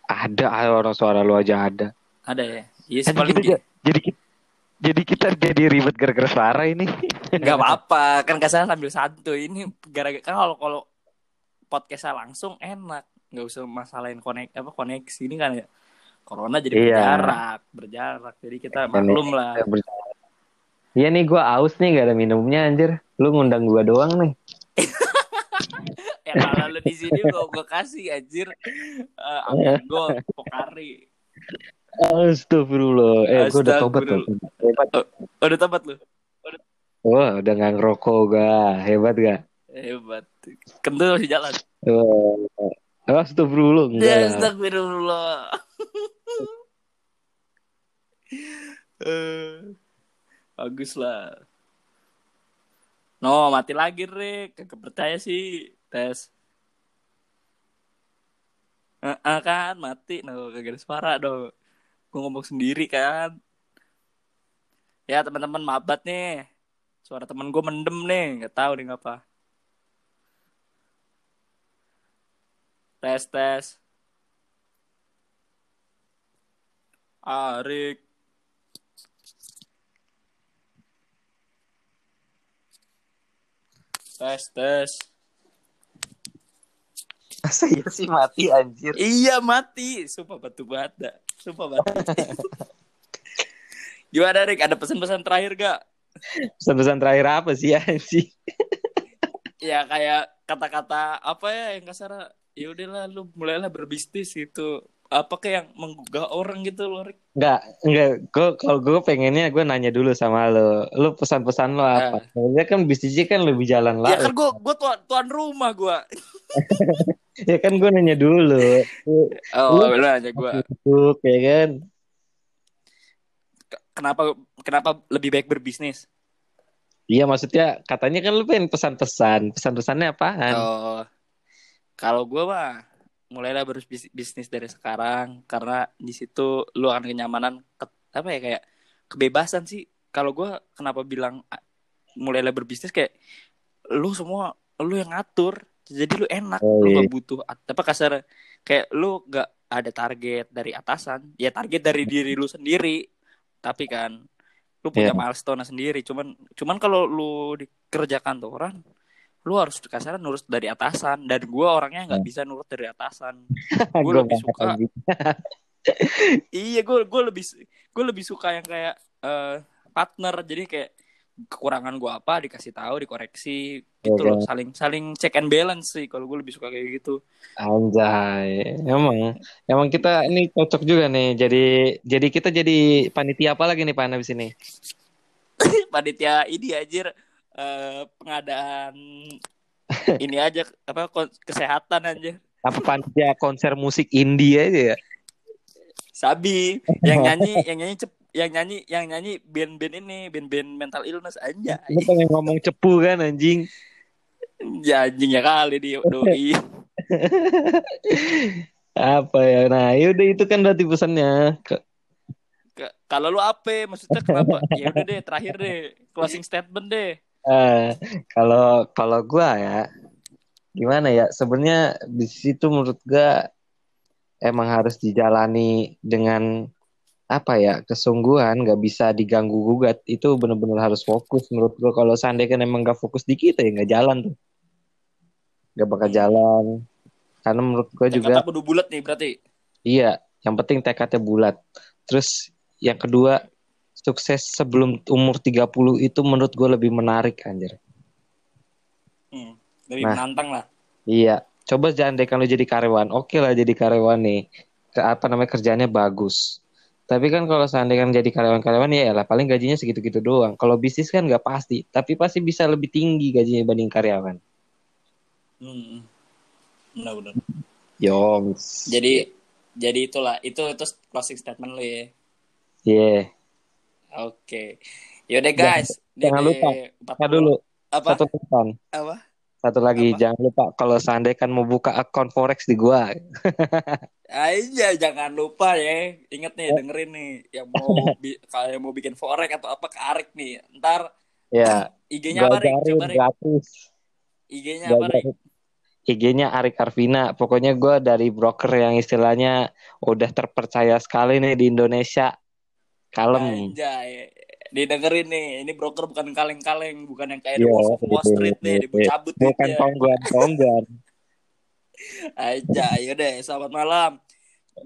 Ada orang suara lu aja ada. Ada ya? Iya Jadi paling kita, gitu. jadi kita jadi kita jadi ribet gara-gara suara ini. Gak apa-apa kan kasar sambil santuy ini gara-gara kan kalau kalau podcastnya langsung enak nggak usah masalahin konek apa koneksi ini kan ya corona jadi Iya. berjarak berjarak jadi kita maklum lah Iya nih gua aus nih gak ada minumnya anjir. Lu ngundang gua doang nih. ya kalau lu di sini gua gua kasih anjir uh, gue pokari Astagfirullah. Eh gua udah tobat loh. Hebat. Oh, udah tobat lu Wah udah nggak ngerokok gak. Hebat gak? Hebat. Kentul masih jalan. Wah, Astagfirullah. Ya lah. astagfirullah. Eh, bagus lah. No mati lagi Rick. Kagak percaya sih tes. Eh, eh, kan mati. No kagak ada suara dong gue ngomong sendiri kan. Ya teman-teman mabat nih. Suara temen gue mendem nih. Nggak tahu nih ngapa tes tes Arik tes tes Masa iya sih mati anjir. Iya mati, sumpah batu bata, sumpah batu. Gimana Rick? Ada pesan-pesan terakhir gak? Pesan-pesan terakhir apa sih anjir? Ya kayak kata-kata apa ya yang kasar? Ya udahlah, lu mulailah berbisnis gitu. Apa kayak yang menggugah orang gitu loh Rick? Enggak, enggak. Gue kalau gue pengennya gue nanya dulu sama lo. Lo pesan-pesan lo apa? Soalnya kan bisnisnya kan lebih jalan lah. Ya kan gue gue tuan, tuan rumah gue. Ya kan gue nanya dulu. Oh, Lu- lu aja gue. Untuk ya kan. Kenapa kenapa lebih baik berbisnis? Iya maksudnya katanya kan lu pengen pesan-pesan. Pesan-pesannya apaan? Oh, kalau gue mah mulailah berbisnis dari sekarang karena di situ lu akan kenyamanan ke- apa ya kayak kebebasan sih. Kalau gue kenapa bilang ah, mulailah berbisnis kayak lu semua lu yang ngatur, jadi lu enak, Oh, lu iya. gak butuh apa kasar kayak lu gak ada target dari atasan, ya target dari diri lu sendiri. Tapi kan lu punya Iya. milestone sendiri. Cuman cuman kalau lu dikerjakan tuh orang lu harus kasaran nurut dari atasan. Dan gua orangnya nggak bisa nurut dari atasan. Gue Gua lebih suka anjing. iya gue gue lebih gue lebih suka yang kayak eh, partner. Jadi kayak kekurangan gue apa dikasih tahu dikoreksi gitu Iya, loh saling saling check and balance sih kalau gue lebih suka kayak gitu. Anjay, emang emang kita ini cocok juga nih. Jadi jadi kita jadi panitia apa lagi nih Pak abis ini? panitia ini aja eh, pengadaan ini aja apa kesehatan aja Apa panitia konser musik indie aja ya? Sabi yang nyanyi yang nyanyi cep, yang nyanyi yang nyanyi band-band ini band-band mental illness aja Lu pengen ngomong cepu kan anjing? ya anjing ya kali dia doi Apa ya? Nah, yaudah itu kan berarti pesannya. Ke- Ke- kalau lu apa maksudnya kenapa ya udah deh terakhir deh closing statement deh eh, kalau kalau gua ya gimana ya? Sebenarnya di situ menurut gua emang harus dijalani dengan apa ya kesungguhan nggak bisa diganggu gugat. Itu benar-benar harus fokus menurut gua. Kalau seandainya kan emang nggak fokus di kita ya nggak jalan tuh. Nggak bakal jalan. Karena menurut gua juga kudu bulat nih berarti. Iya, yang penting tekadnya bulat. Terus yang kedua, sukses sebelum umur 30 itu menurut gue lebih menarik anjir. hmm, lebih Nah. menantang lah Iya, coba jangan deh kalau jadi karyawan. Oke lah jadi karyawan nih. Ke- apa namanya kerjanya bagus. Tapi kan kalau seandainya jadi karyawan-karyawan ya lah paling gajinya segitu-gitu doang. Kalau bisnis kan nggak pasti, tapi pasti bisa lebih tinggi gajinya dibanding karyawan. hmm. benar-benar Yoms. jadi jadi itulah itu itu closing statement lu ya Iya. Oke. Yaudah guys. jangan Dede lupa, 40 Kita dulu. Apa? Satu pesan. apa? Satu lagi. Apa? jangan lupa kalau seandainya kan mau buka akun forex di gua. aja jangan lupa ya. Inget nih dengerin nih. Yang mau kalau yang mau bikin forex atau apa ke Arik nih. Ntar Ya, IG-nya apa Rik? Ajarin coba Rik. gratis. IG-nya apa, Rik? IG-nya Arik Arvina. Pokoknya gue dari broker yang istilahnya udah terpercaya sekali nih di Indonesia. Kalem. Anjay. Didengerin nih, ini broker bukan kaleng-kaleng, bukan yang kayak The Wolf of Wall iya, Street iya, nih, dicabut Bukan duitnya. tongguan-tongguan. Aja, yaudah, selamat malam.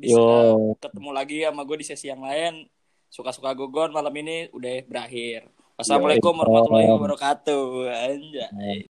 Bisa Yo. ketemu lagi sama gue di sesi yang lain. Suka-suka gugon malam ini udah berakhir. Wassalamualaikum warahmatullahi wabarakatuh. Anjay.